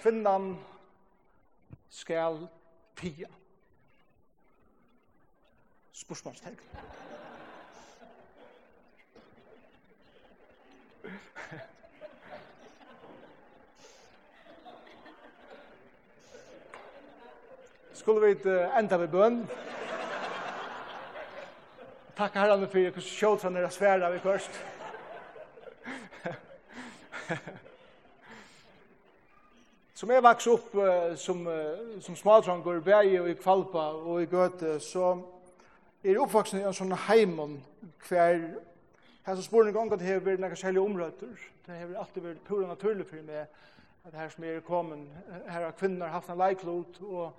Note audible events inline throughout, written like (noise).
kvinnan skal tia. Spørsmålstegn. Skulle vi uh, enda ved bøn? Takk herrene for hvordan sjåltene er svære vi først. Som jeg vaks opp uh, som, uh, som smaltranger, bæge og i kvalpa og i gøte, så er jeg oppvaksen i en sånn heimon hver Her som spår en gang at det har vært noen kjellige områder. Det har alltid vært pura naturlig for meg at her som er kommet, her har kvinner haft en leiklot, og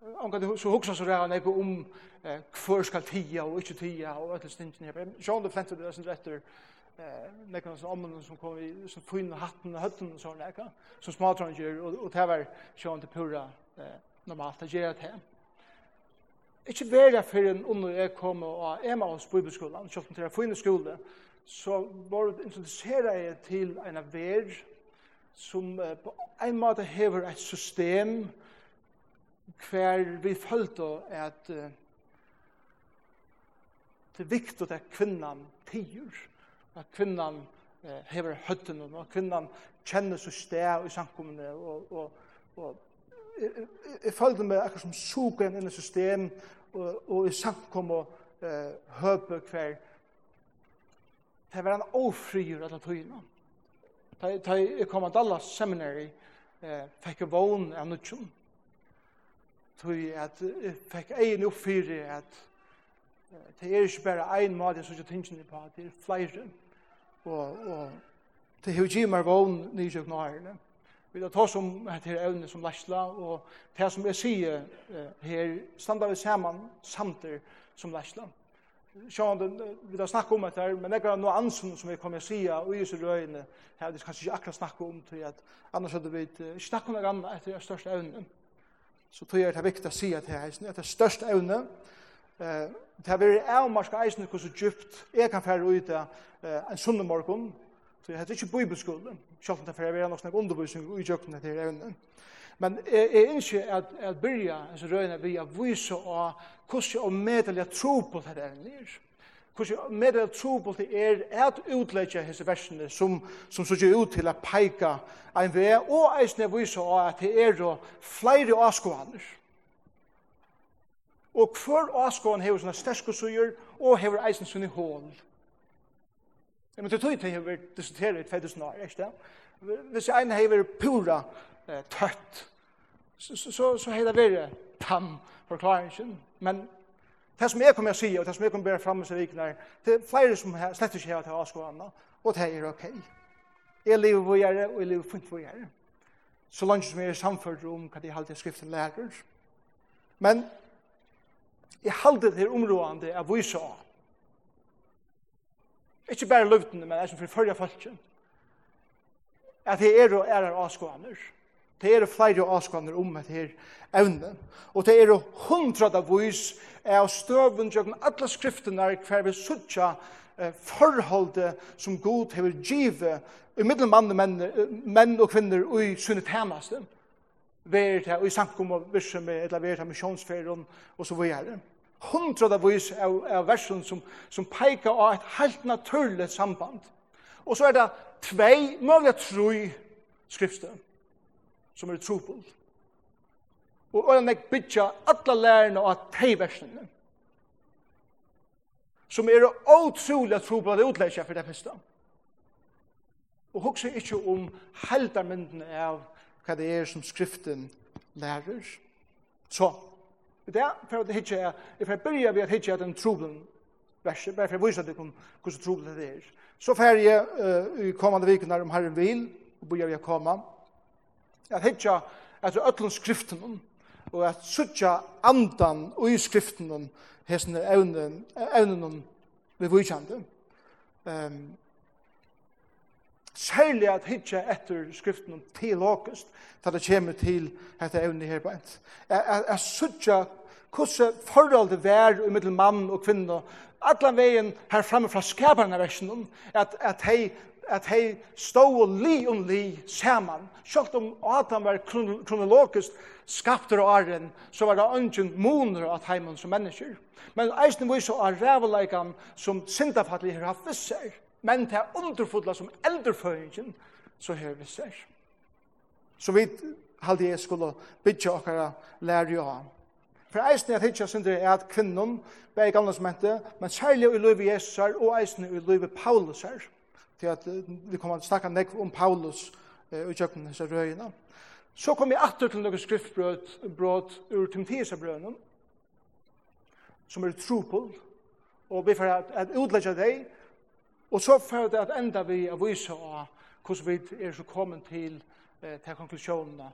Om omgang så hoksa så ræra nekko om eh, hver skal tia och inte tia og etter stinsen her. Sjån det flentet det er rätter. retter eh nekkan som ommen som kom i som funn hatten og hatten og sånne ekka som smart ranger og, og det var sjående pura eh, normalt det gjør det ikke vera for en under jeg kom og Emma hos bibelskolen kjøpt til en funn skole så var det introduseret jeg til en av ver som eh, på en måte hever et system hver vi følte at eh, det er viktig at kvinnan tiger at kvinnan eh, hever høtten, og kvinnan kjenner seg sted i samkommende, og, og, og jeg, jeg følte meg akkurat som sugen inn i system, og, og i samkommende eh, høpe hver. Det var en ofrigjør av tøyene. Da jeg kom av Dallas Seminary, eh, fikk jeg vågen av nødgjøn. Tøy at jeg fikk egen oppfyrir at det er ikke bare en måte jeg synes tingene på, det er flere. Og, og det er jo ikke mer vågen nysøk nå her. Vi tar oss om dette evne som lærsla, og det som jeg sier her, standa vi saman samtidig som lærsla. Sjån, vi tar snakka om dette her, men det er noe ansen som vi kommer å si, og i disse røyene, her, det er kanskje ikke akkurat snakka om, til at annars hadde vi ikke snakka om det annet etter det største evne. Så tror jeg det er viktig å si at det er det største evne, Eh, det har vært avmarska eisen hos så djupt jeg kan fære ut en sunne morgon, så det er ikke bibelskolen, selv om det fære være noen undervisning i djøkkene til evnen. Men jeg jeg innskje at, at byrja, altså røyne vi er vise av hvordan jeg medelig tro på det er Hvordan jeg medelig tro på det er at utleggja hese versene som, som så gjør ut til å peika en vei, og eisne vise av at det er flere avskoaner. Og hver avskåren hever sånne sterske suger, og hever eisen sånne hål. Jeg måtte tog til hever diskutere i 2000 år, ikke det? Hvis jeg en hever pura eh, tøtt, så, så, så hever det vært tam forklaringen. Men det som jeg kommer å si, og det som jeg kommer å bære frem med seg vikene, det er flere som slett ikke hever til avskårene, og det er ok. Jeg lever hvor jeg er, og jeg lever funnet hvor jeg er. Så langt som jeg er samført om hva de halte skriften lærer. Men Jeg halde det her områdende av vise av. Ikke bare løvdene, men det som forfører falskjen. At det er og er avskående. Det er flere avskående om det her evne. Og det er hundra av vis av støven til alle skriftene hver vi suttja forholdet som god hever give i middelmann menn og kvinner og i sunnet hemmeste vært her i sankum og virksomhet, eller vær til misjonsferien, og så videre. Hundra vis av, av versen som, som peikar av et helt naturligt samband. Og så er det tvei, mulig tru skrifter, som er trobult. Og øyne jeg bytja alle lærerne av tei versene, som er utrolig trobult utleggja for det første. Og hukse ikkje om heldarmyndene av hva det er som skriften lærer. Så, i det for at hitje er, if jeg byrja vi at hitje er den troblen verset, bare for jeg vise deg det kun hvordan troblen det er. Så fer jeg uh, i kommande vikene om Herren vil, og byrja vi å komme, at hitje etter ötlund skriften, og at suttja andan og i skriften, hesten evnen, evnen vi vujkjande. Um, Særlig at hitje etter skriften om til åkest, da det kommer til dette evne her på beint. Jeg sutja hvordan forholdet vær i middel mann og kvinne, allan veien her framme fra skaperne versen, at, at hei at hei stå og li om li saman. Sjølt om Adam var kronologisk skapter og arren, så var det ungen moner av heimann som mennesker. Men eisen viser av ræveleikan som syndafattelig har haft visser, men det er underfodla som eldreføringen, så her vi ser. Så vi halde jeg skulle bytja okkara lærja av. For eisen jeg tidsja synder er at kvinnon, i gamle som hente, men særlig i løyve Jesus her, og eisen i løyve Paulus her, til at vi kommer til å snakke nekv om Paulus eh, og kjøkken disse røyene. Så kom jeg atter til noen skriftbrot ur Timotheus brønnen, som er trupol, og vi får at, at utlegge deg, Og så får det at enda vi er vise av hvordan vi er så kommet til eh, til konklusjonene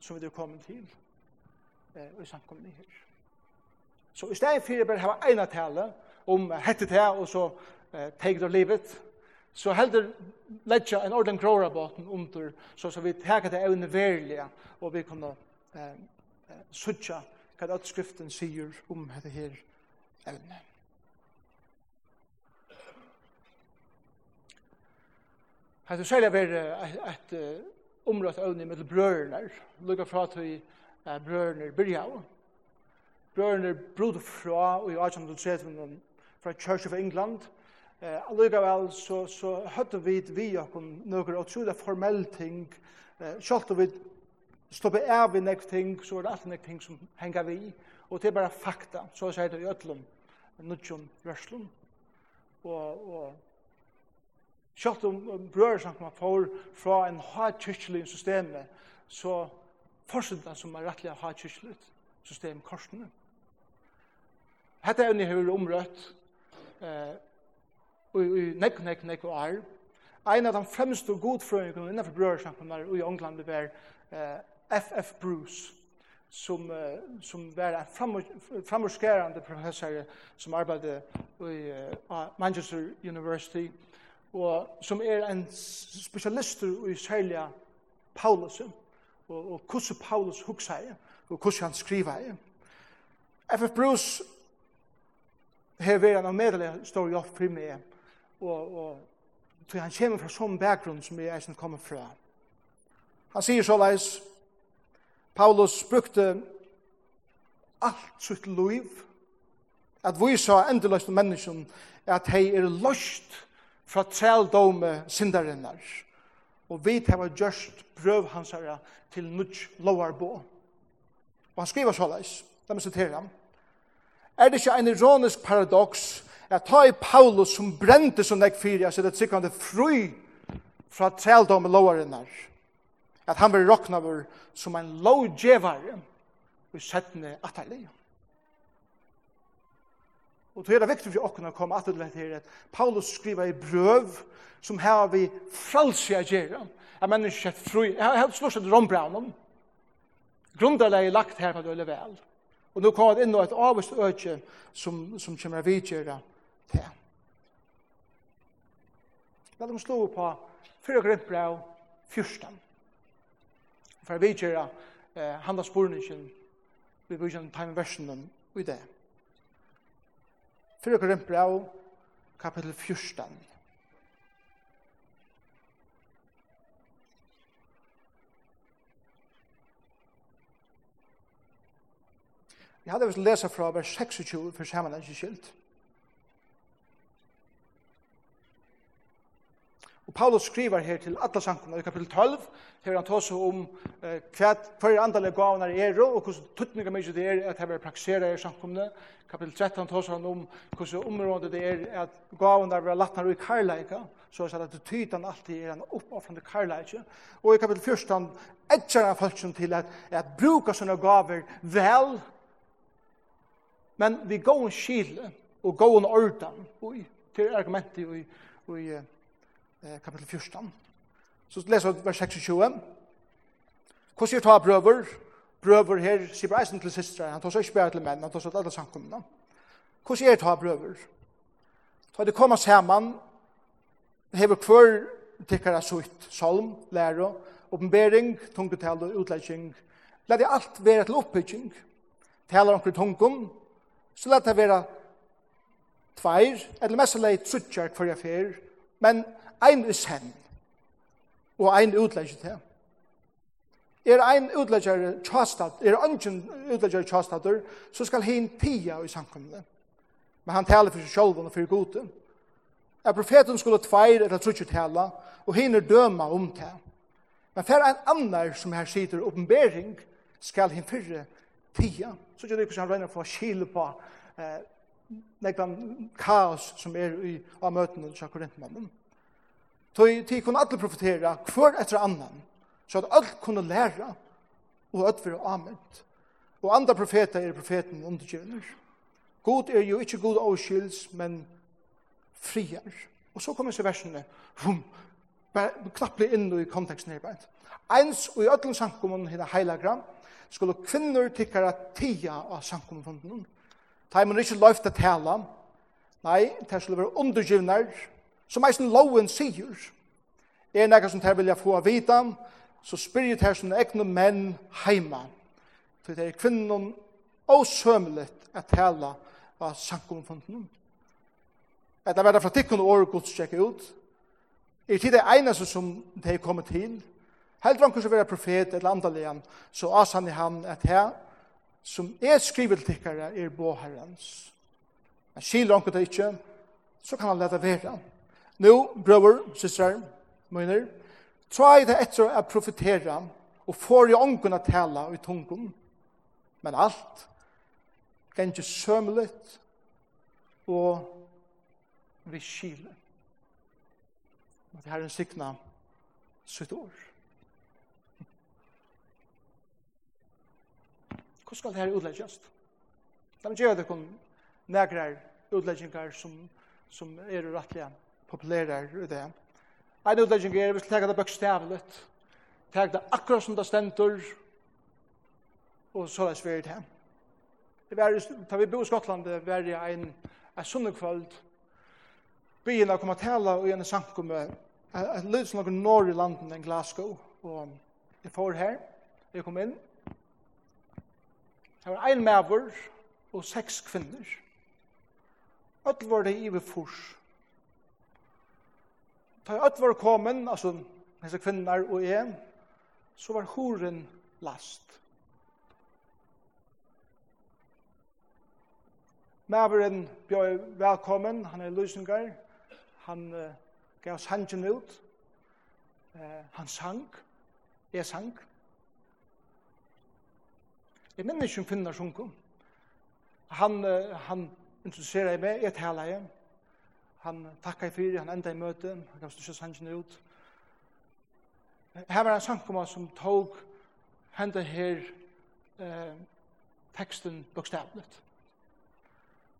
som vi er kommet til eh, i samkomne her. Så i stedet for å bare ha ene tale om hette det og så eh, teget av livet, så heldur letja en orden gråra båten under, så, så vi teka det evne verlige, og vi kunne eh, sutja hva det skriften sier om dette her evne. Hetta er særlig ver at område evne med brøðurnar, lukka frá til brøðurnar byrja. Brøðurnar brúðu frá og í 1830 frá Church of England. Eh vel så så høttu vit við okkum nokkur ótrúla formell ting. Eh skalt við stoppa er við next ting, so er alt next ting sum hanga við og til bara fakta. So seit det í öllum nutjum rørslum. Og og Selv om brødersamkommet får fra en hardkirkelig system, så fortsetter det som er rettelig av hardkirkelig system korsene. Hette evne har omrøtt eh, i nekk, nekk, nekk og arv. Ein av de fremste godfrøyngene innenfor brødersamkommet i England det var eh, F.F. Bruce, som, eh, som var en framorskerende professor som arbeidde i uh, Manchester University, og og som er en specialister i særlig Paulus, og, og hvordan Paulus hukser, og hvordan han skriver. F.F. Bruce har vært en avmedelig stor jobb for meg, og, og tror han kommer fra sånn bakgrunn som jeg eisen kommer fra. Han sier så leis, Paulus brukte alt sitt liv, at vi sa endeløst mennesken at hei er løst fra treldome sindarinnar. Og vi tar gjørst prøv hans herre til nudj lovarbå. Og han skriver såleis, la meg sitere ham. Er det ikke en ironisk paradox at ta i Paulus som brente som nek fyrir, så det sikkert fru fra trældome lovarinnar, at han vil råkna vår som en lovgjevare i settene atterlige. Og det er viktig for åkken å komme at det her at Paulus skriver i brøv som her vi fralse å gjøre. Jeg mener ikke at fru, jeg har slått et rombraunen. Grunderleg er lagt her på det veldig vel. Og nå kommer det inn et avvist øke som, som kommer vi gjøre til. La dem slå på fyra 4 Grøntbrau 14. For vi gjøre eh, handla sporningen vi bruker den time versionen i det. Fyrir Korinthbrev, kapitel 14. Jeg hadde vist lesa fra vers 26 for saman ikke skilt. Og Paulus skriver her til alle sankene i kapittel 12, her han tås om eh, hva er andalle gavnar er og hvordan tuttninga mykje det er at her praksera i sankene. Kapittel 13 tås han om hvordan området det er at gavnar vera latnar i karlaika, så er det tytan alltid er en oppoffrande karlaika. Og i kapittel 14 etter han folk til at, at bruka sånne gaver vel, men vi går en skil og går en ordan, og til argumentet i, i, i kapitel 14. Så leser vi vers 26. Hvordan sier ta brøver? Brøver her, sier bare eisen til sistre. han tar seg ikke bare til menn, han tar seg til alle samkommene. Hvordan sier ta brøver? Ta det kommer sammen, hever hver tikkara sutt, salm, lære, oppenbering, tungetal og utlegging. La det alt være til oppbygging. Taler omkring tungum, så la det være tveir, eller mest leit suttjar hver jeg fer, men ein er sen, og ein utlegger til. Er ein utlegger tjastat, er ønsken utlegger tjastater, så skal hin tia i samkomne. Men han taler for seg sjolv og for gode. Er profeten skulle tveir eller trutje tala, og hin er døma om det. Men for en annar som her sitter oppenbering, skal hin fyrre tia. Så gjør det ikke han regner for å skile på eh, nekvann kaos som er i av møtene til Korintmannen. Tøy tid kunne alle profetera hver etter annan, så at alle kunne læra og alle være anvendt. Og andre profeter er profeten undergjønner. God er jo ikke god avskils, men frier. Og så kommer så versene, vum, knapplig inn i konteksten her beint. Eins og i ødlen sankumon hina heilagra, skulle kvinner tikkara tia av sankumon funden. Taimun er ikke løyft at tala, nei, det skulle være undergivnar, Som eisen loven sier, er nekka som ter vilja få av vita, så spyrir ter som egne menn heima. For det er kvinnen åsømlet at tala av sankumfunden. Etter verda fra tikkun og året gods tjekka ut, er tid er eneste som de er kommet til, helt vann kursi være profet eller andalian, så asan i han at her, som er skrivet tikkare, er bo herrens. Men skiler anker det ikke, så kan han leta vera han. Nu, brøver, systrar, møyner, try det etter å profetere og får i ången å tale i tungen. Men alt kan ikke sømlet og vi skile. Og det her er en sikna sitt år. Hvordan skal det her utleggjast? De gjør det kun negrar utleggingar som, som er rettelig populære i det. En utlegging er, vi skal tega det bøkstavlet, tega det akkurat som det stendur, og så er det det. Det var, da vi bo i Skottland, det var en, en sunnekvöld, byen av kom tala og en sankum, et lyd som noen norr i landen enn Glasgow, og jeg får her, jeg kom inn, det var ein mæver og seks kvinner. Öll var det i vi furs, Da jeg var kommet, altså disse kvinner og jeg, så var horen last. Maveren bjør velkommen, han er løsninger, han uh, gav sangen ut, uh, han sang, jeg sang. Jeg minner ikke om kvinner som. Han, uh, han interesserer meg, jeg taler igjen. Han takkar i fyri, han enda i møte, han gav styrkja sannsyn ut. Her var en sankoma som tog henda her eh, teksten bokstavlet.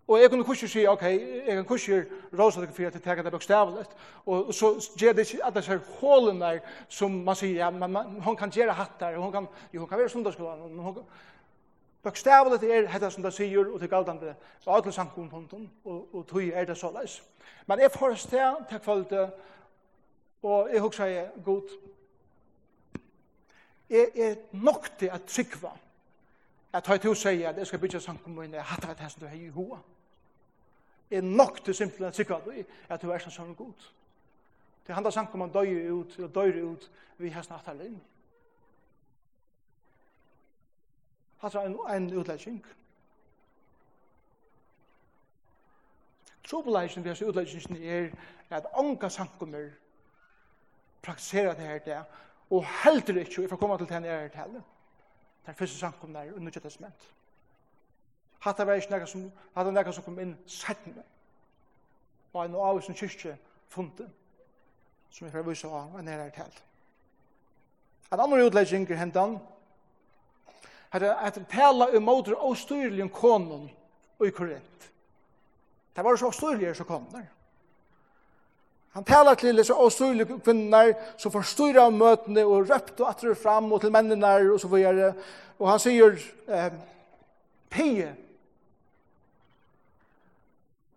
Og jeg kunne kurser si, ok, jeg kan kurser rosa dere at jeg teker det bokstavlet, og så gjør det ikke alle disse hålen der som man sier, ja, men man, hun kan gjøre hatt der, hun kan, jo, hun kan være sundagsskolen, hun, kan, Bokstavlet er hetta som det sier, og til galdande av alle samkompunktum, og, og tog er det såleis. Men jeg får sted til kvalitet, og jeg husker jeg god. Jeg er nok til at trykva, at høyt hos sier at jeg skal bygge samkommunen, jeg hatt det som du har i hoa. Jeg er nok til simpelthen at trykva at du er sånn god. Det handler samkommunen døy ut, døy ut, vi hans nattarlinn. hatt en, en utlegging. Trobeleisen vi har sett utleggingen er at unga sankummer praktiserer det her det, og heldur ikke, for å komme til den er det heller. Det er første sankummer der, under testament. Hatt det var ikke noe som, hatt det noe som kom inn settene, og en av sin kyrkje funnet, som vi får vise av en er det heller. En annen utlegging er hentan, at han tala um motor og styrligen konon og i korrent. Det var så styrlig så kom der. Han talar til disse ostyrlige kvinner som forstyrra av møtene og røpte og atrer fram og til mennene og så videre. Og han sier eh, pie.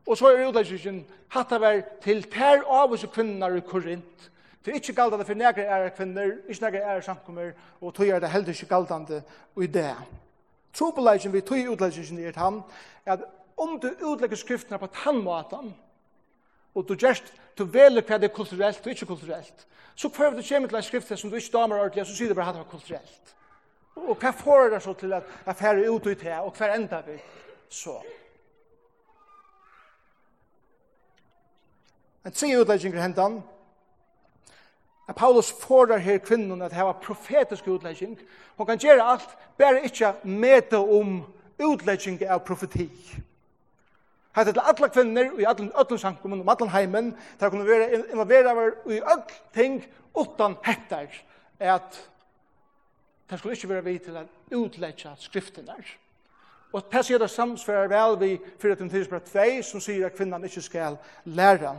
Og så er utleggen hatt av er til ter av oss kvinner i Korint Det er ikke galdande for negre ære kvinner, ikke negre ære samkommer, og tog er det heller ikke galdande i det. Trobeleggjen vi tog utleggjen er han, at om du utlegger skriftene på tannmaten, og du gjerst, du veler hva det er kulturelt og ikke kulturelt, så prøver du kommer til en skrift som du ikke damer ordentlig, så sier du bare at det var kulturelt. Og hva får det så til at jeg færre ut i det, og hva enda vi så. En tre utlegginger hentan, at Paulus fordrar her kvinnen at hava profetisk utlegging. Hon kan gjere alt, bare ikkje meta om utlegging av profeti. Hetta til alla kvinner i allan öllum samkommun og allan heimen, ta kunnu vera involvera var í öll ting utan hettar at ta skal ikki vera vi til at utleggja skriftirnar. Og det sier det samsvarar vel vi 2 sum sier at kvinnan ikki skal læra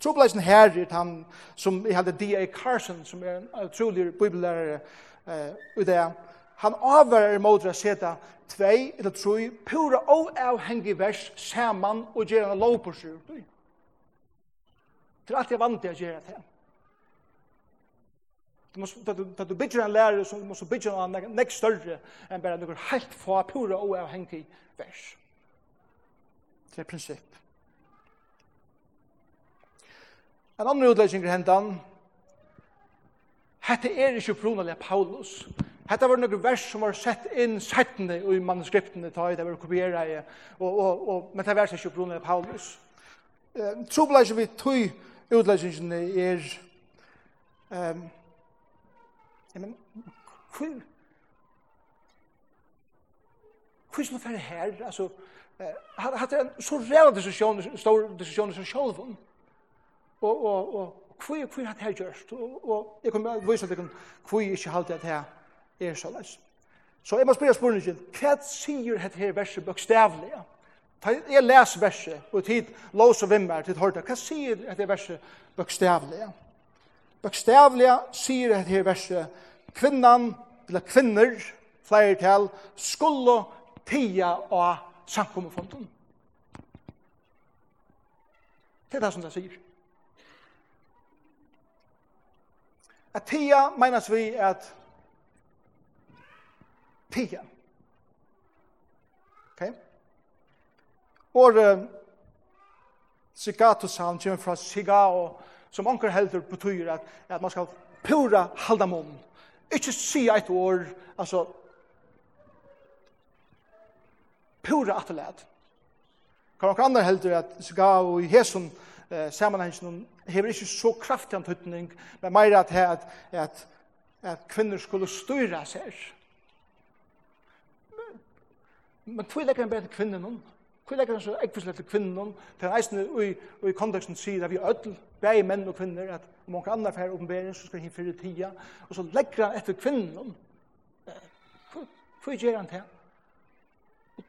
Trobladsen her er han som jeg hadde D.A. Carson, som er en utrolig bibelærere uh, i det. Han avvarer mot å sette tvei eller troi pura oavhengig vers saman og gjøre en lovpåsur. Det er alltid vant til å gjøre det. Du måste du du bygger en lärare som måste bygga en next större än bara några helt få pura oavhängig vers. Det är princip. En annen utlegging er hentan, hette er ikke pronelig Paulus. Hette var noen vers som var sett inn settende i manuskriptene, ta i det var kopieret, og, og, og, men det var ikke pronelig Paulus. Eh, Troblegging vi tog utleggingene er, um, jeg men, hvor, hvor som er her? Altså, eh, hadde en så real diskusjon, stor diskusjon som sjølven, og, og, og hvor, hvor har det her gjørst? Og, og jeg kommer til å vise at jeg hvor jeg ikke halte at det er så leis. Så jeg må spørre spørningen, hva sier dette her verset bøkstavlig? Jeg leser verset, og tid lås og vimmer til hørte, hva sier dette verset bøkstavlig? Bøkstavlig sier dette her verset, kvinnan, eller kvinner, flere til, skulle tia av samkommefonden. Det er det som det sier. At tia menas vi at tia. Ok? Året sound kommer fra sigao, som onker helter betyr at, at man skal pura halda mun. Ikke si eit år, altså pura atterled. Kan onker andre helter at sigao i hesun eh, sammanhengen hever ikke så kraftig antydning, men mer at, at, at, at kvinner skulle styra seg. Men, men tog legger en bedre kvinner noen. Hvor legger en så ekvislet til kvinner noen. Til eisen i, i konteksten sier at vi ødel, begge menn og kvinner, at om noen andre færre oppenbering, så skal han fyre tida, og så legger han etter kvinner noen. Hvor gjør han til?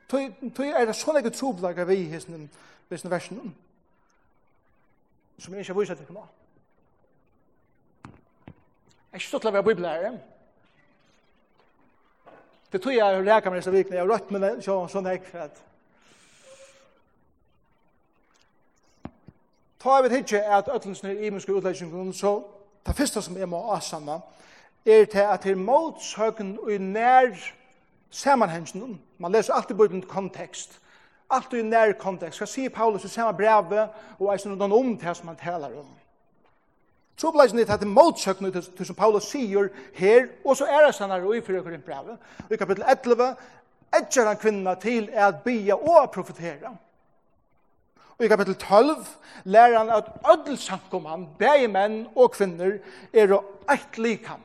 Tøy er det så ikke troblaga vi i hesten, hesten versen som jeg ikke har vist til nå. Jeg er ikke stått til å være bibellærer. Det tror jeg jeg leker meg disse vikene. Jeg har rødt med det, så, sånn jeg for at Ta jeg vet ikke at øtlensene i imenske utleggingen, så det første som jeg må avsamme, er til at det er motsøken og i nær sammenhengen. Man leser alltid på en kontekst. Allt i nær kontekst. Hva sier Paulus i samme brevet, og eisen noen om det som han taler om. Trobladsen er at det motsøkene til som Paulus sier her, og så er det sånn her i 4. Korintbrevet. I kapittel 11 etjer han kvinna til at bya og profetera. Og i kapittel 12 lærer han at ødelsankoman, begge menn og kvinner, er å eit likam.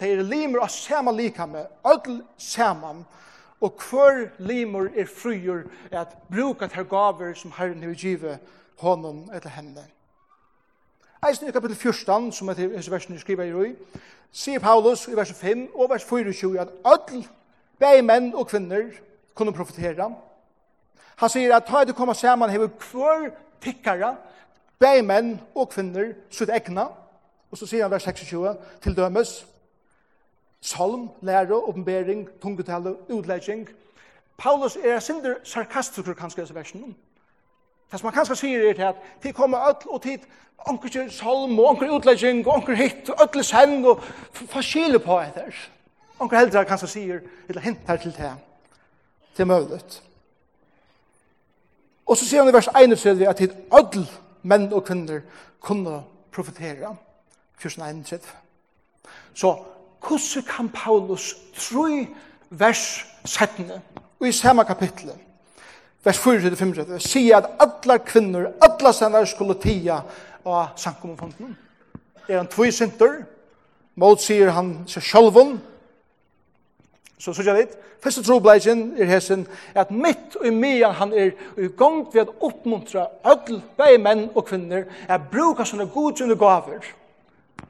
Det er limer av samme likam, ødel saman, og hver limur er fryer at bruka ter gaver som Herren har givet honom eller henne. Eisen i kapitel 14, som er disse versene skriver i roi, sier Paulus i vers 5 og vers 24 at öll, bei menn og kvinner, kunne profetera. Han sier at ta det koma saman hever hver tikkara, bei menn og kvinner, sutt egna, og så sier han vers 26 til dømes, Salm, lære, åpenbering, tungetale, utlegging. Paulus er sinder sarkastiker kanskje i versen. Det som man kanskje sier er til at de kommer ødel og tid, anker ikke salm og anker utlegging og anker hitt og ødel sen og forskjellig på etter. Anker heldre kanskje sier, eller hintar til det, til mulig. Og så sier han i vers 31 at tid ødel menn og kvinner kunne profetera. 31. Så hvordan kan Paulus tro vers 17 og i samme kapittel, vers 4-5, sier at alle kvinner, alle stender skulle tia av sankumfonden. Er han tvoi synder, mot sier han seg sjølvun, Så så jeg vet, første trobleisen er hesen, at mitt og medan han er i gang ved å oppmuntra ødel, begge menn og kvinner, er bruka sånne godkjønne gaver,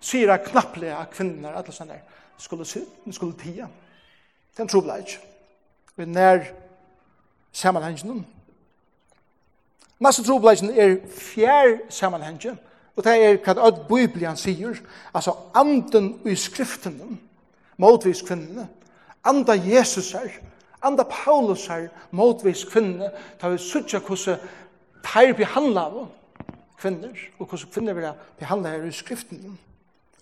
sier han knapplega kvinner, alle sånne skulle synden skulle tia. Den tror jeg ikke. Vi er nær sammenhengen. Masse trobladjen er fjær sammenhengen, og det er hva at Bibelen sier, altså anden i skriften motvis kvinnene, anda Jesus her, anda Paulus her, motvis kvinnene, da vi sutja hvordan teir behandla av kvinner, og hvordan kvinner vil behandla her i skriften.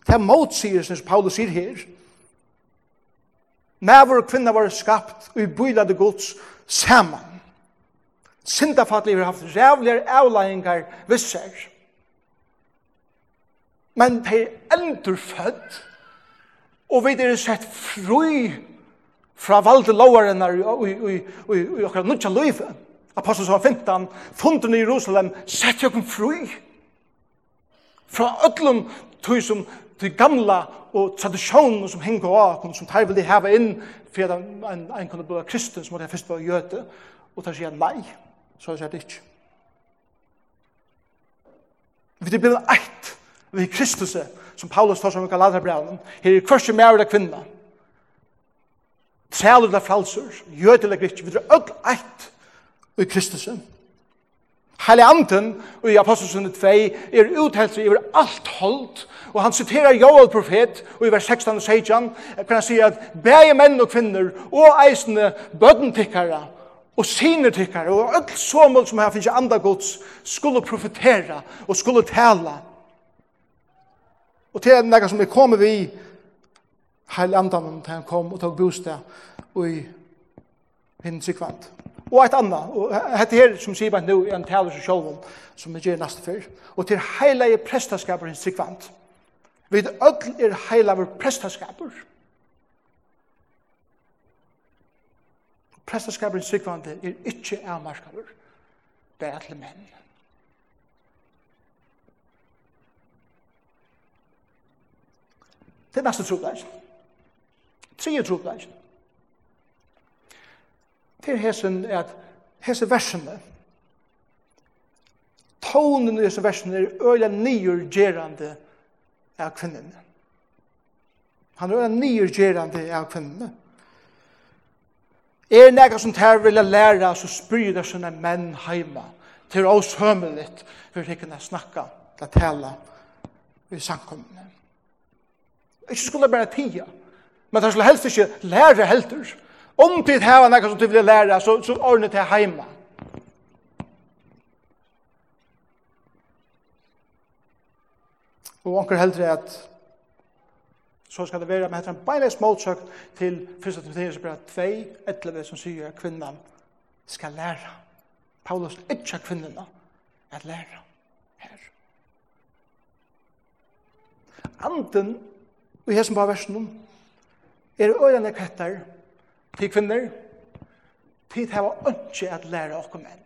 Det er motsier, som Paulus sier her, Mæver og kvinner var skapt, og i bøylade gods saman. Sindafallet har haft rævligere avlægingar visser. Men de er endurfødt, og vi er sett fri fra valde lovaren i okra nudja løyfe. Apostles av 15, funden i Jerusalem, sett jokken fri fra öllum tøy som til gamla og tradisjonen som henger av, som tar vil de heva inn, for at en, en kunne bli kristen, som måtte først være jøte, og tar sier nei, så sier det ikke. Vi er blevet eit, vi er Kristus, som Paulus tar som i Galaterbrevnen, her er kvørste mer av kvinna, træler eller fralser, jøte til grikk, vi er ødel eit i Kristus. Heilig anden, og i Apostelsen 2, er uthelser i alt holdt, og han citerar Joel profet, og i vers 16 og 16, kan han si at bæge menn og kvinner, og eisende bødentikkere, og sinertikkere, og öll somul som her finnes andre gods, skulle profetera, og skulle tala. Og til en som er kommet vi, heil andan, til han kom og tog bostad, og i hinn sikvant. Og eit anna, og hette her som sier bare nu, er en taler som sjålvun, som vi gjør neste fyr, og til heilige prestaskaper hinn sikvant. Vi öll er heilaver prestaskapur. Prestaskapur sikvande er ikkje avmarskapur. Det er alle menn. Det er næste trobladsen. Tredje trobladsen. Det er hesen at hese versene tonen i hese versene er øyla nyer gjerande av kvinnene. Han er en nyrgerande av kvinnene. Er nega som tar vilja læra, så spyrir det sånne menn heima. Til oss hømeligt, for de kunne snakka, til tala i samkommene. Ikke skulle bare tia, men det skulle helst ikke læra helter. Om tid heva nega som du vil læra, så, så ordnet det heima. Og anker heldur at så skal det være med en beinleis målsøk til 1. Timotheus brev 2, 11, som sier at kvinnan skal læra. Paulus ikke kvinnerne at læra her. Anden og i som på versen er øyne kvettar til kvinner tid det var ikke at læra okkur menn.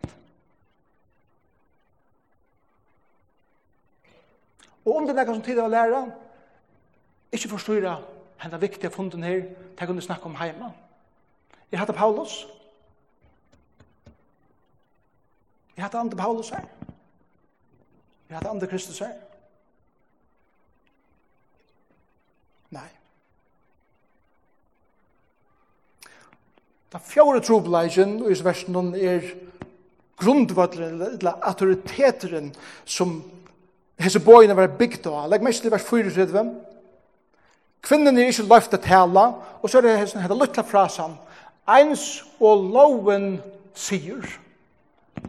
Og om det er noe som tid av å lære, ikke forstyrre henne viktige funden her, til å kunne snakke om hjemme. Jeg heter Paulus. Jeg heter andre Paulus her. Jeg heter andre Kristus her. Nei. Den fjore trobeleisen i versen er grundvalleren, eller autoriteteren, som hese bøyene var bygd av. legg mest til vers 4 Kvinnen er ikke løft til tala, og så er det hese hette luttla frasan, eins og loven sier,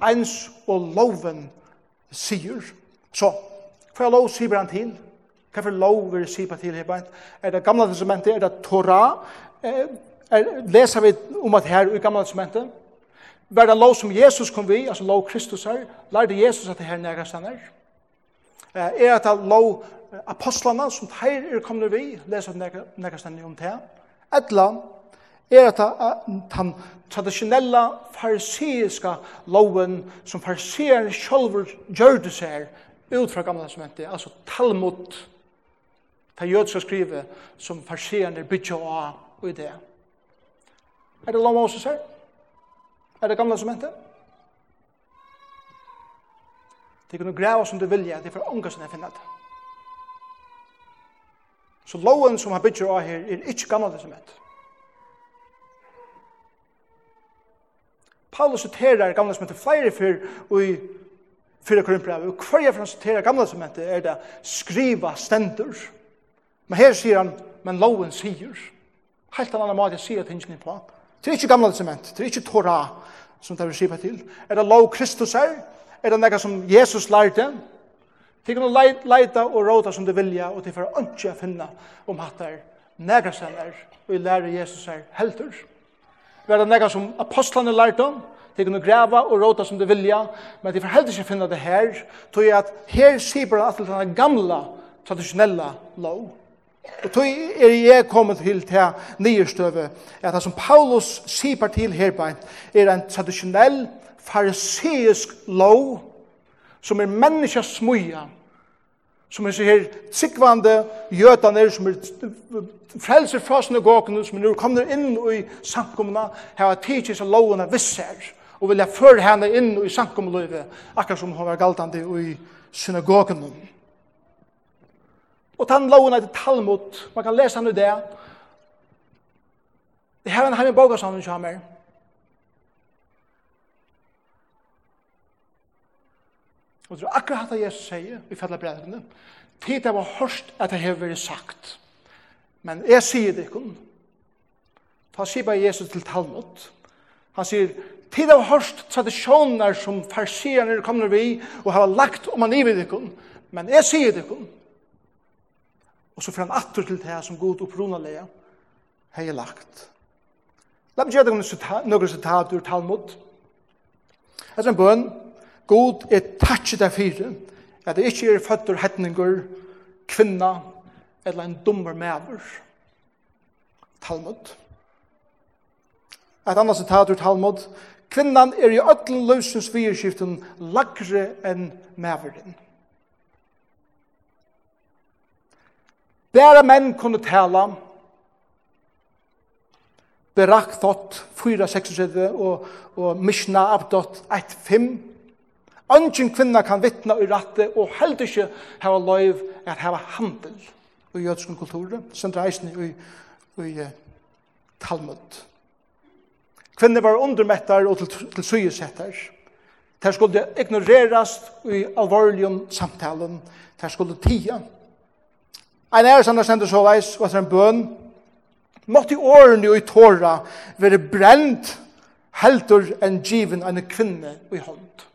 eins og loven sier. Så, hva er lov sier han til? Hva er lov er sier til her? Er det gamle testamentet, er det Torah? Er, er, leser vi om at her i gamle testamentet? Var det lov som Jesus kom vi, altså lov Kristus her, lærte Jesus at det her nægast han er? er at han lov apostlene som teir er kommet vi, leser nekka stendig om det, etla er at den tradisjonelle fariseiska loven som fariseeren selv gjør det seg ut fra gamle testamentet, altså Talmud, det jødske skrive som fariseren er bygget av og i det. Er det lov Moses her? Er det gamle testamentet? Det kan du grava som du vilja, det er for ånga som jeg finner det. Så loven som han bygger av her er ikke gammel som et. Paulus citerer gamle som heter flere fyr og i fyra korinbrev, og hver jeg for han citerer gamle som heter er det skriva stendur. Men her sier han, men loven sier. Helt en annen måte sier tingene på. Det er ikke gamle som heter, det er ikke Torah som det er skriva til. Er det lov Kristus er, er det noe som Jesus lærte, til kan du leita og råta som du vilja, og til for å ønske finna om hattar som er, og i lære Jesus er helter. Er det nekka som apostlene lærte om, Det kan du grava og råta som du vilja, men det forhelder ikke finna det her, tog jeg at her sier bare at det er gamla, traditionella lov. Og tog er jeg kommet til til nyerstøve, at det som Paulus sier til her er en traditionell fariseisk lov, som er menneska smuja, som er så her sikvande jötaner som er frelser fra sine gåkene, som er nu kommer inn i samkomna, her har tidsi av lovene visser, og vilja føre henne inn i samkomløyve, akkurat som hun var galtande i synagogene. Og den lovene er Talmud, man kan lesa henne det. Det her er en herren bokasamling som er, Og det er akkurat hatt Jesus sier i fjallet. Tid det var hørst at det har vært sagt. Men jeg sier det ikke. Ta sier bare Jesus til Talmud. Han sier, tid det var hørst tradisjoner som farsierne kommer vi og har lagt om han i vid ikke. Men jeg sier det ikke. Og så får han atter til det som god opprona leia har jeg lagt. La meg gjøre det noen sitat ur Talmud. Det er en bønn God er takk deg fire, at det ikke er føtter hetninger, kvinna, eller en dummer mever. Talmud. Et annet sitat ur Talmud. Kvinnan er i ødlen løsens firskiften lagre enn meveren. Bæra menn kunne tala, Berakdot 4.36 og, og Mishna Abdot 1.5 Ønsken kvinna kan vittna i rette, og heldig ikke hava lov at hava handel i jødskun kultur, sendra eisen i, i Talmud. Kvinner var undermettar og til, til sygesetter. Der skulle ignoreras i alvorlige samtalen. Der skulle tia. Ein æres annars sender så veis, og etter en bøn, måtte i årene og i tåra være brent heldur enn given enn kvinne i hånd.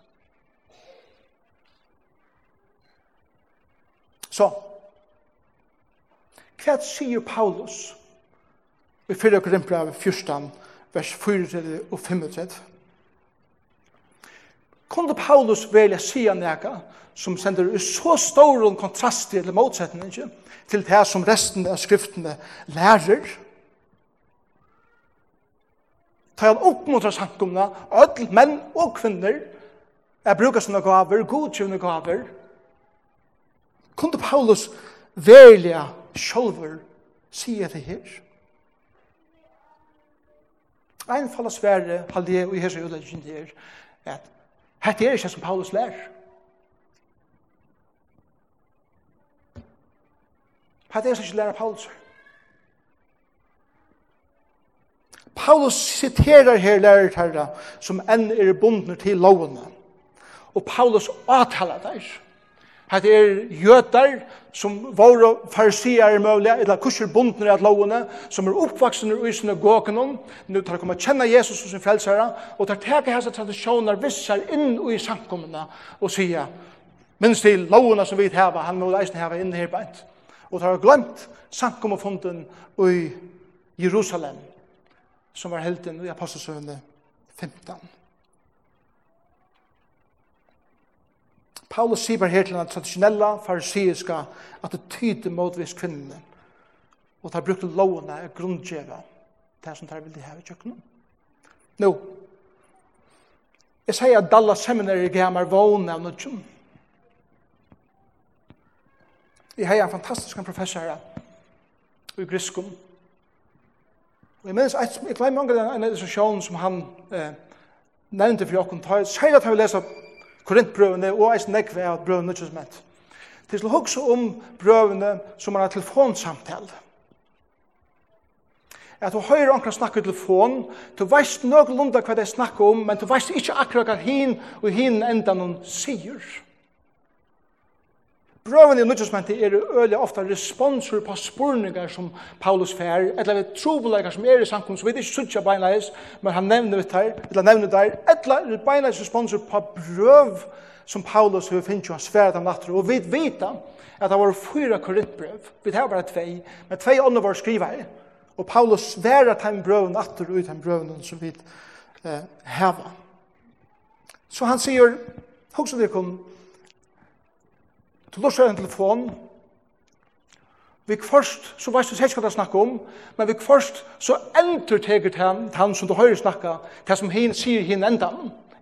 Så, hva sier Paulus? i 4. Korinthbrev 14, vers 4 og 35. Kunde Paulus velja sia nega som sender i så stor kontrast til motsetning til det som resten av skriftene lærer? Ta han oppmuntra sankumna, öll menn og kvinner, er brukar sånne gaver, godkjønne gaver, Kunde Paulus velja sjolver sier det her? Ein falla svære halde jeg og hesa utleggingen der at hette er ikke som Paulus lær. Hette er ikke lærer Paulus. Paulus siterar her lærertarra som enn er bundner til lovene. Og Paulus avtalar der. Hette er jøtar som var farsier er mulige, eller kurser bundner av lovene, som er oppvaksende i sinne gåkenom, nu tar kommer kjenne Jesus som sin frelsere, og tar teke hans tradisjoner visser inn i samkommene, og sier, minst til lovene som vi heva, han må leisne heva inn her beint. Og tar glemt samkommefunden i Jerusalem, som var helten i Apostelsøvende 15. Paulus sier bare her til den tradisjonelle fariseiska at det tyder motvis kvinnene. Og de har brukt lovene og grunnkjeva det som de vil ha i kjøkkenen. Nå, jeg sier at Dalla Seminary gav meg vågne av nødgjøn. Jeg har en fantastisk professor her i Griskum. Og jeg minnes, jeg glemmer mange av den diskusjonen som han eh, nevnte for jokken. Sier at han vil lese korintbrøvene og eisen nekve av brøvene ikke som hent. Det er også om brøvene som er telefonsamtale. At du høyre anker snakke telefon, du veist noenlunda hva det snakker om, men du veist ikke akkurat hva hin og hin enda noen sier. Prøven i nødgjøsmentet er øyelig ofta responser på spurningar som Paulus fær, eller ved trobeleikar som er i samkomst, som vi ikke sutja beinleis, men han nevner det her, eller nevner der, eller beinleis responser på brøv som Paulus har finnst jo hans færet om natter, og vi vet at det var fyra korintbrøv, vi tar bare tvei, men tvei ånder var skrivare, og Paulus sværer at han brøven natter ut han brøven som vi eh, heva. Så han sier, hos og det kom, Du lusser en telefon, Vi først, så veist du selv hva det snakker om, men vi først, så endur teger til han, til han som du høyre snakka, til som hin sier hin enda.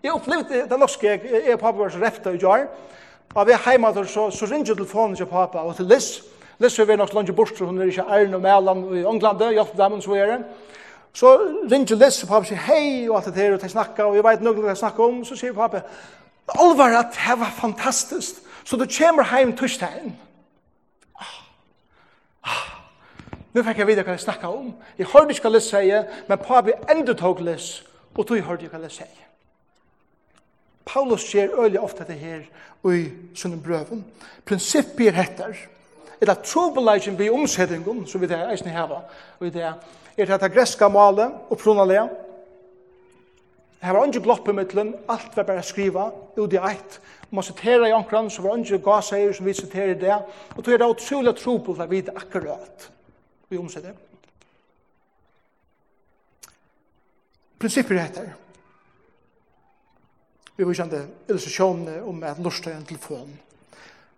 Jeg opplevde det norske, jeg, er pappa var så refta i jar, og vi er heima der, så, så ringer telefonen til pappa og til Liss. Liz er vi nok langt i bort, hun er ikke æren og melan i England, hjelp dem, så er det. Så ringer Liz, og pappa sier hei, og alt det der, og de snakka, og jeg vet nøgler hva de snakka om, så sier pappa, Alvar, det var fantastisk. Så du kommer hjem torsdagen. Ah. Ah. Nu fikk jeg vite hva jeg snakka om. Jeg hørte ikke hva Liss sier, men Pabi enda tog Liss, og du hørte ikke hva Liss sier. Paulus sier øyelig ofte det her i sånne brøven. Prinsippier heter, eller trobeleisen blir omsettingen, som vi det eisen heva, og det er at det greska malet og pronalega, Her var ikke glopp i mittlen, alt var bare skriva, ut i eit. Og man siterer i ankran, så var ikke gaseier som vi siterer det. Og tog er det utrolig tro på for vi vite akkurat. Vi omsetter. Prinsipper heter. Vi var kjente illustrasjonene om at norsk er en telefon.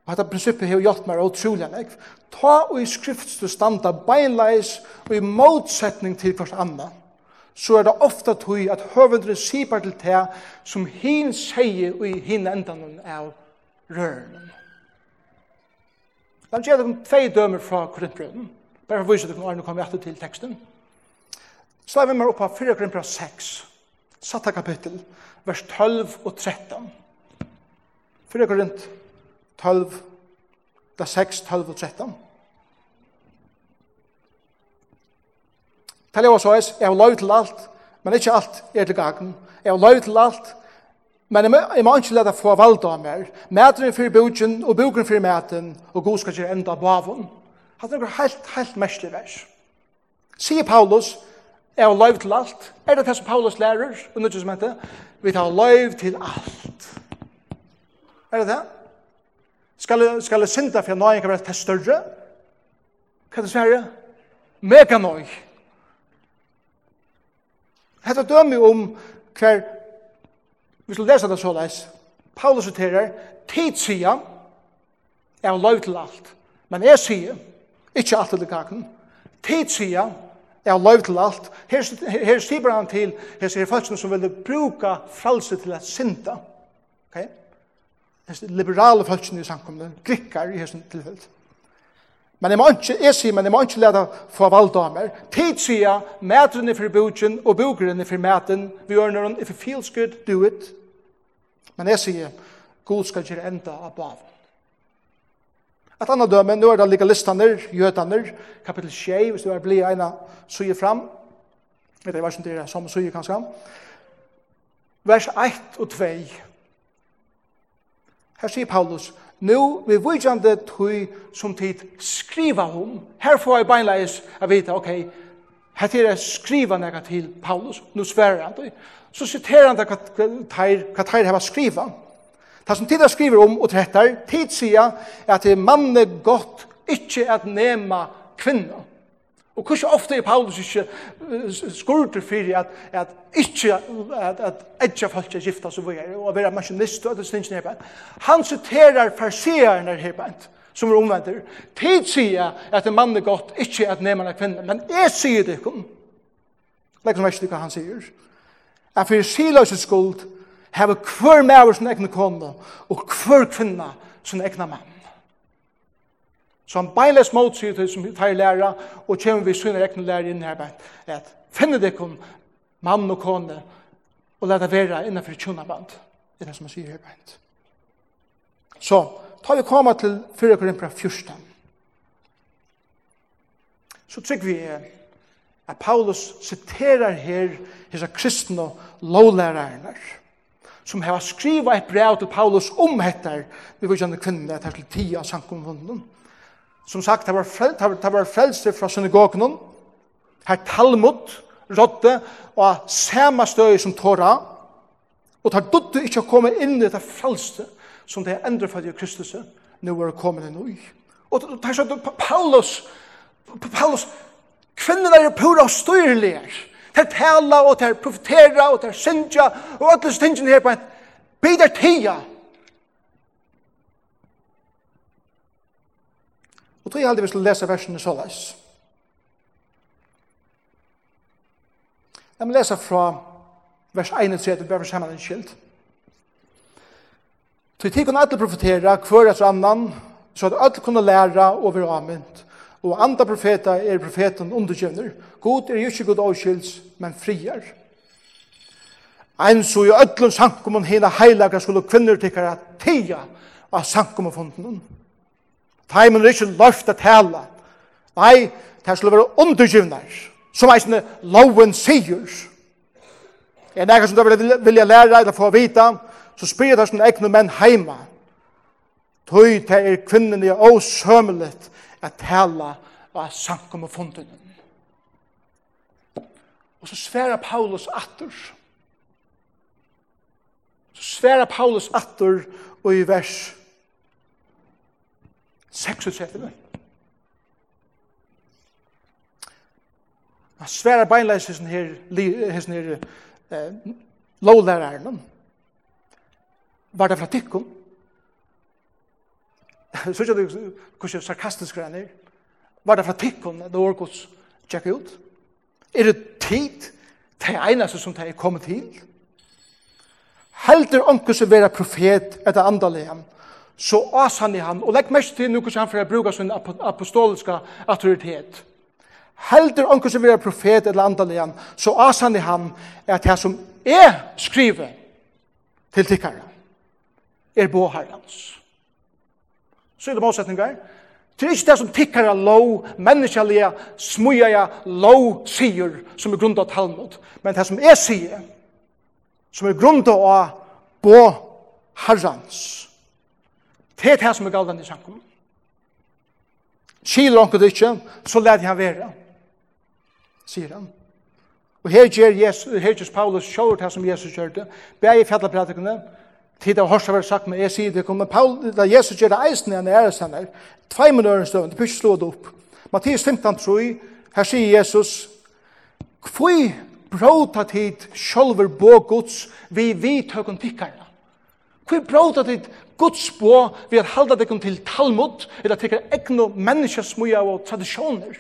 Og dette prinsippet har gjort meg utrolig enn Ta og i skrift standa beinleis og i motsetning til hvert annet så er det ofta tøy at høvendren sipar til det som hin sier i hin endan av røren. La meg gjøre dere tvei dømer fra Korintbrøden, bare for å vise dere når kommer til teksten. Så er vi med opp av 4 Korintbrød 6, satta kapittel, vers 12 og 13. 4 Korint 12, da 6, 12 og 13. Det lever så jeg, jeg har lov til alt, men ikke alt er til gangen. Jeg har lov til alt, men jeg må, ikke lade få valda av mer. Mæteren for bogen, og bogen for mæten, og god skal ikke enda på bavun. Det er noe helt, helt mestlig vers. Sier Paulus, jeg har lov til alt. Er det det som Paulus lærer, og nødt som heter, vi tar lov til alt. Er det det? Skal jeg, skal jeg synda for jeg nøyen kan være til større? Hva er det sverre? Mega nøy. Hetta dømi om hver, vi skal lesa det såleis, Paulus citerer, tid sia er han lov til alt, men jeg sier, ikke alt til kaken, tid sia er han lov til alt, her, her sier han til, her sier folkene som vil bruka fralse til at synda, ok? Her liberale folkene i samkomne, grikkar i hessen tilfellet. Men jeg må ikke, jeg sier, men jeg må ikke lede få valgdamer. Tid sier, mæteren er for boken, og bokeren er for mæten. Vi gjør noen, if it feels good, do it. Men jeg sier, god skal gjøre enda av baven. Et annet døme, nå er det legalistaner, jødene, kapittel 6, hvis du er en av suje fram. Jeg var ikke det er som suje, kanskje. Vers 1 og 2. Her sier Paulus, nu vi vujande tui som tid skriva om. Her får jeg beinleis a vita, ok, her er jeg skriva nega til Paulus, nu sverar han tui. Så citerer han det hva teir heva skriva. Det som tid skriver om og trettar, tid sier at det manne godt ikkje at nema kvinna. Og hvordan ofte er Paulus ikke skurter for at, at ikke at, at edja folk er gifta som vi er, og være maskinist og det stinsen her Han siterer farseerne her bænt, som er omvender. Tid sier at en mann er godt, ikke at neman er kvinne, men jeg sier det ikke. Legg som verste hva han sier. At for siløse skuld, har heve hver maver sin egna kone, og hver kvinna sin egna mann. Så han beinles mot sier til som tar læra, og kommer vi syne rekne læra inn her, at finne det kun mann og kone, og leta vera innenfor tjona band, det er det som han sier her beint. Så, ta vi koma til 4 Korinpra 14. Så trygg vi at Paulus siterar her hisa kristne lovlærerne, som har skriva et brev til Paulus om hettar, vi vil kjenne kvinnene, at her skulle tida sankumvunnen, Som sagt, det var, frel, det var frelste fra synagogen, her Talmud, rådde, og samme støy som Torah, og tar dødde ikke å komme inn i det frelse som det er endret fra Kristus, nå er det kommet inn i. Og det er sånn, Paulus, Paulus, kvinner er pura og styrlige, ter tala og ter profetera og ter synja og alle stingene her på en bidar tida, Og tog jeg aldri vi skulle lese versene så leis. Jeg må lese fra vers 31, bare for sammen en skilt. Så jeg kunne alle profetere, hver etter annan, så at alle kunne læra være amynt. Og andre profeter er profeten underkjøvner. God er jo ikke god avskylds, men frier. Ein så i sankum sankumon hina heilaga skulle kvinner tikkara tia av sankumon funden. Taimen er ikke løft at hele. Nei, det skulle være undergivner, som eisne loven sier. Er det som du vilja lære eller få vite, så spyr det som egne menn heima. Tøy til er kvinnen i åsømelig at tala av sankum og funden. Og så sverar Paulus atter. Så sverar Paulus atter og i vers 1 36 løy. Han sverar beinleis hessen her, hessen her eh, lovlæreren. Var det fra tikkum? Så (laughs) ikke du hvordan sarkastisk han er. Var det fra tikkum det årgods tjekka ut? Er det tid? til eneste som det er kommet til. Helder onkus å være profet etter andalegam så as han i han, og legg mest til noe som han for å bruke sin apostoliska autoritet. Helder onker som er profet eller andal i han, så as han i han at det som er skrivet til tikkere er bo herrens. Så er det målsetninger. Det er ikke det som tikkere lov, menneskelige, smuja lov sier som er grunnet av Talmud, men det som er sier, som er grunnet av bo herrens Det er det som er galdende i sankum. Kiler onket ikke, så lær han være, sier han. Og her gjør Jesus, her gjør Paulus sjåret her som Jesus gjør det. Begge i fjallepratikene, tid av Horsa var sagt med, jeg sier det, men Paul, da Jesus gjør det eisen igjen i æresten her, tvei minutter støvn, det bør ikke slå det opp. Mattias 15, tror jeg, her sier Jesus, Kvoi bråta tid sjolver bå gods vi vi tøkken tikkarna. Kvoi bråta tid Guds spå vi har halda dekken til Talmud, eller tekker egno menneskes mye og tradisjoner.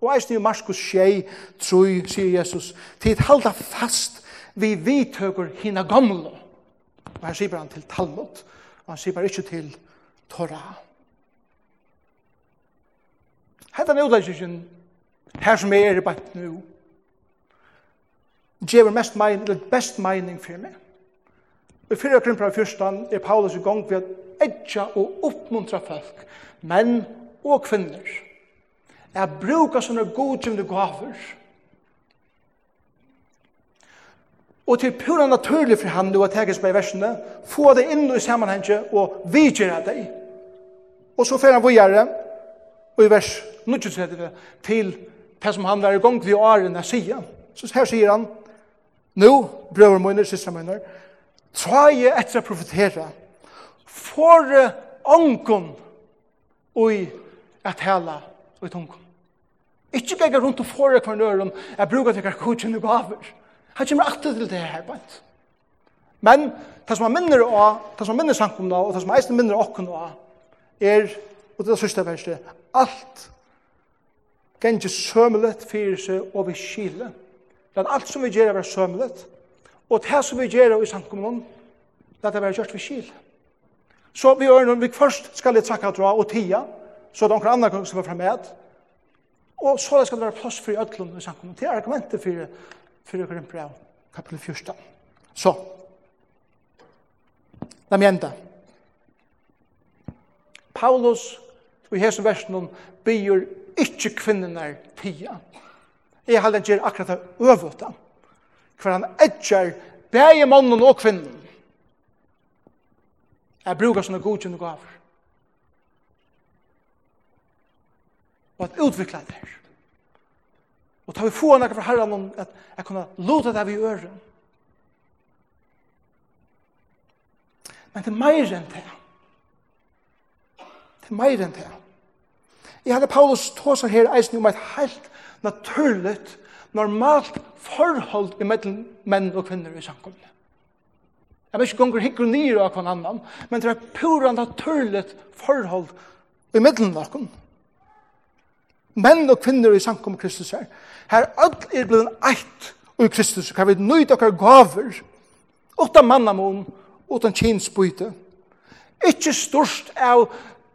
Og eisen i Marskos tjei, troi, sier Jesus, til halda fast vi vidtøker hina gamle. Og her sier han til Talmud, og han sier bare ikke til Torah. Hetta er utleggingen, her som er i bætt nu, gjever mest mening, eller best mening for meg. I fyrra krimpra fyrstan er Paulus i gong ved edja og oppmuntra folk, menn og kvinner, er bruka sånne godkjende gaver. Og til pura naturlig for han, du har tegis på i versene, få det inn i sammenhenge og vidgjera deg. Og så fer han vujare, og i vers 19 til det som han var i gong ved åren er sida. Så her sier han, «Nå, brøver mine, systra mine, Tvaie etter å profetere. Fåre ångon ui at hela ui tungon. Ikke begge rundt og fåre kvar nøren jeg bruker til kakutjen og gaver. Han kommer alltid til det her, bant. Men det som han minner av, det som han minner sankumna, og det som han eisen minner okken av, er, og det er sørste verset, alt gengje sømlet fyrir seg og vi skile. Det er alt som vi gjør er sømlet, Og det som vi gjør i samkommunen, det er gjort ved skil. Så vi gjør når vi først skal litt sakka dra og tia, så det er noen andre som er fremmed, og så skal det være plass for i ødlund i samkommunen. Det er argumentet for, for Korinthbrev, kapitel 14. Så, la meg enda. Paulus, i hese versen, byr ikke kvinnerne tia. Jeg har ikke akkurat det øvete hver han etjar bæge mannen og kvinnen. Jeg brukar sånne godkjende gaver. Og at utvikla det her. Og ta vi få henne fra herren om at jeg kunne låta det vi gjør. Men det er meir enn det. Det er meir enn det. Jeg hadde Paulus tåsar her eisen om et helt naturligt normalt forhold i mellom menn og kvinner i samkomne. Jeg vet ikke gonger hikker nyr av hver annan, men det er pura naturligt forhold i mellom noen. Menn og kvinner i samkom Kristus her. Her all er blevet eit i Kristus, kan vi nøyde okkar gaver, utan mannamon, utan kinsbyte. Ikke størst av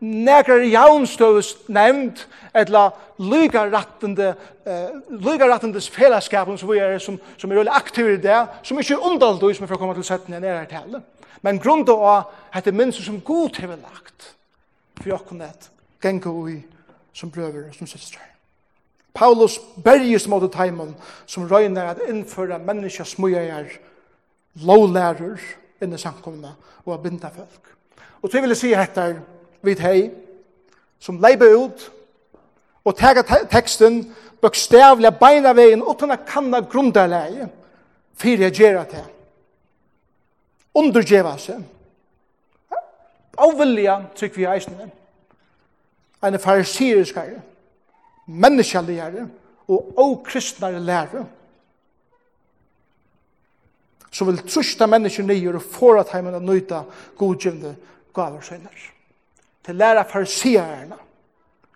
nekrar jaunstøvus nevnt, etla lygarrattende, eh, lygarettendes fellesskapen som vi er, som, som er veldig aktiv i det, som ikke er undaldøys med for å komme til 17 enn her tale. Men grunn til å det minst som god til lagt for jokken et gengo i som brøver og som søster. Paulus berges mot teimen som røyner at innføre menneska møyer lovlærer inn i samkomna og a binda folk. Og til vil jeg si etter vid hei, som leiber ut, og tega teksten bøkstavlega beina vegin utan a kanna grundalegi fyrir a gjerra det. Undergjeva seg. Avvilja trykk vi eisne. Ein farisiriskare, menneskjalligare og okristnare lærer som vil trusta mennesker nye og forat heimen å nøyta godgjivende gaver senere til læra farsierne,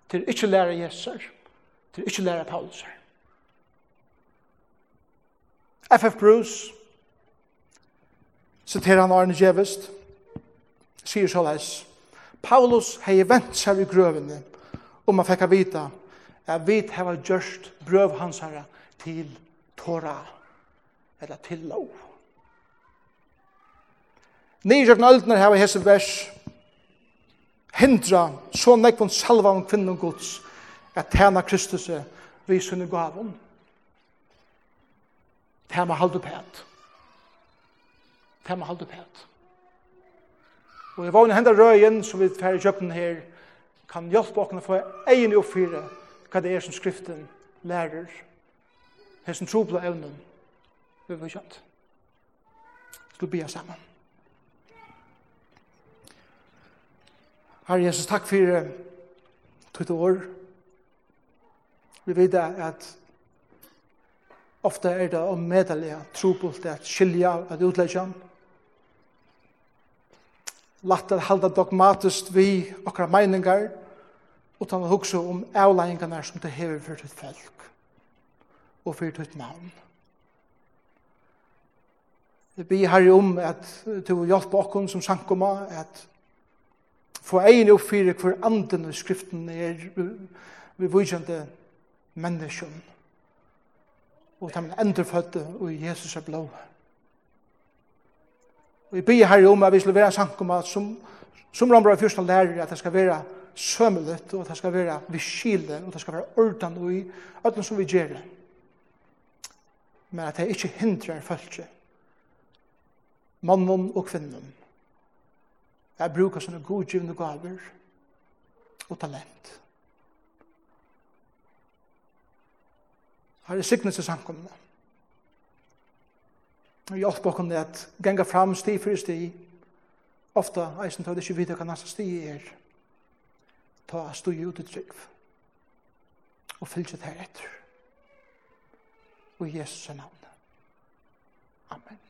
til ikke læra Jesus, til ikke læra Paulus. F.F. Bruce, siterer han Arne Gjevest, sier så leis, Paulus hei vent seg i grøvene, og man fikk vita, at vi heva gjørst brøv hans herre til Torah, eller til lov. Nidjøkken øldner heva hese vers, hindra så nekvun salva om kvinnen gods at tjena Kristus vi sunne gavon. Tjena haldu pæt. Tjena haldu pæt. Og jeg vågne henda røyen som vi færre kjøkken her kan hjelpe åkne for egen og hva det er som skriften lærer hessen tro på evnen vi har kjent. Skal vi be sammen. Herre Jesus, takk for tøyt år. Vi vet at ofte er det om medelige trobult at skilja, at utlegja. Latt at halda dogmatisk vi okra meiningar, utan å hugsa om avleggingarna som det hever for ditt folk og for ditt navn. Vi ber herre om at du hjelper okkon som sankoma, at få egen opp fyrir hver anden i skriften er vi vujkjende menneskjøn og de endurfødde og Jesus er blå og jeg bygger her om at vi skal være sankum at som, som rammer av fyrsta lærer at det skal være sømlet og det skal være viskile og det skal være ordan og i alt som vi gjør men at det ikke hindrer følge mannen og kvinnen Jeg bruker sånne godgivende gaver og talent. Her er sikkerhet til samkommende. Og hjelp oss med at genga fram sti for sti, ofta eisen det ikke videre hva nasta sti er, ta stu ut i trygg og fylg det her etter. Og i Jesu navn. Amen.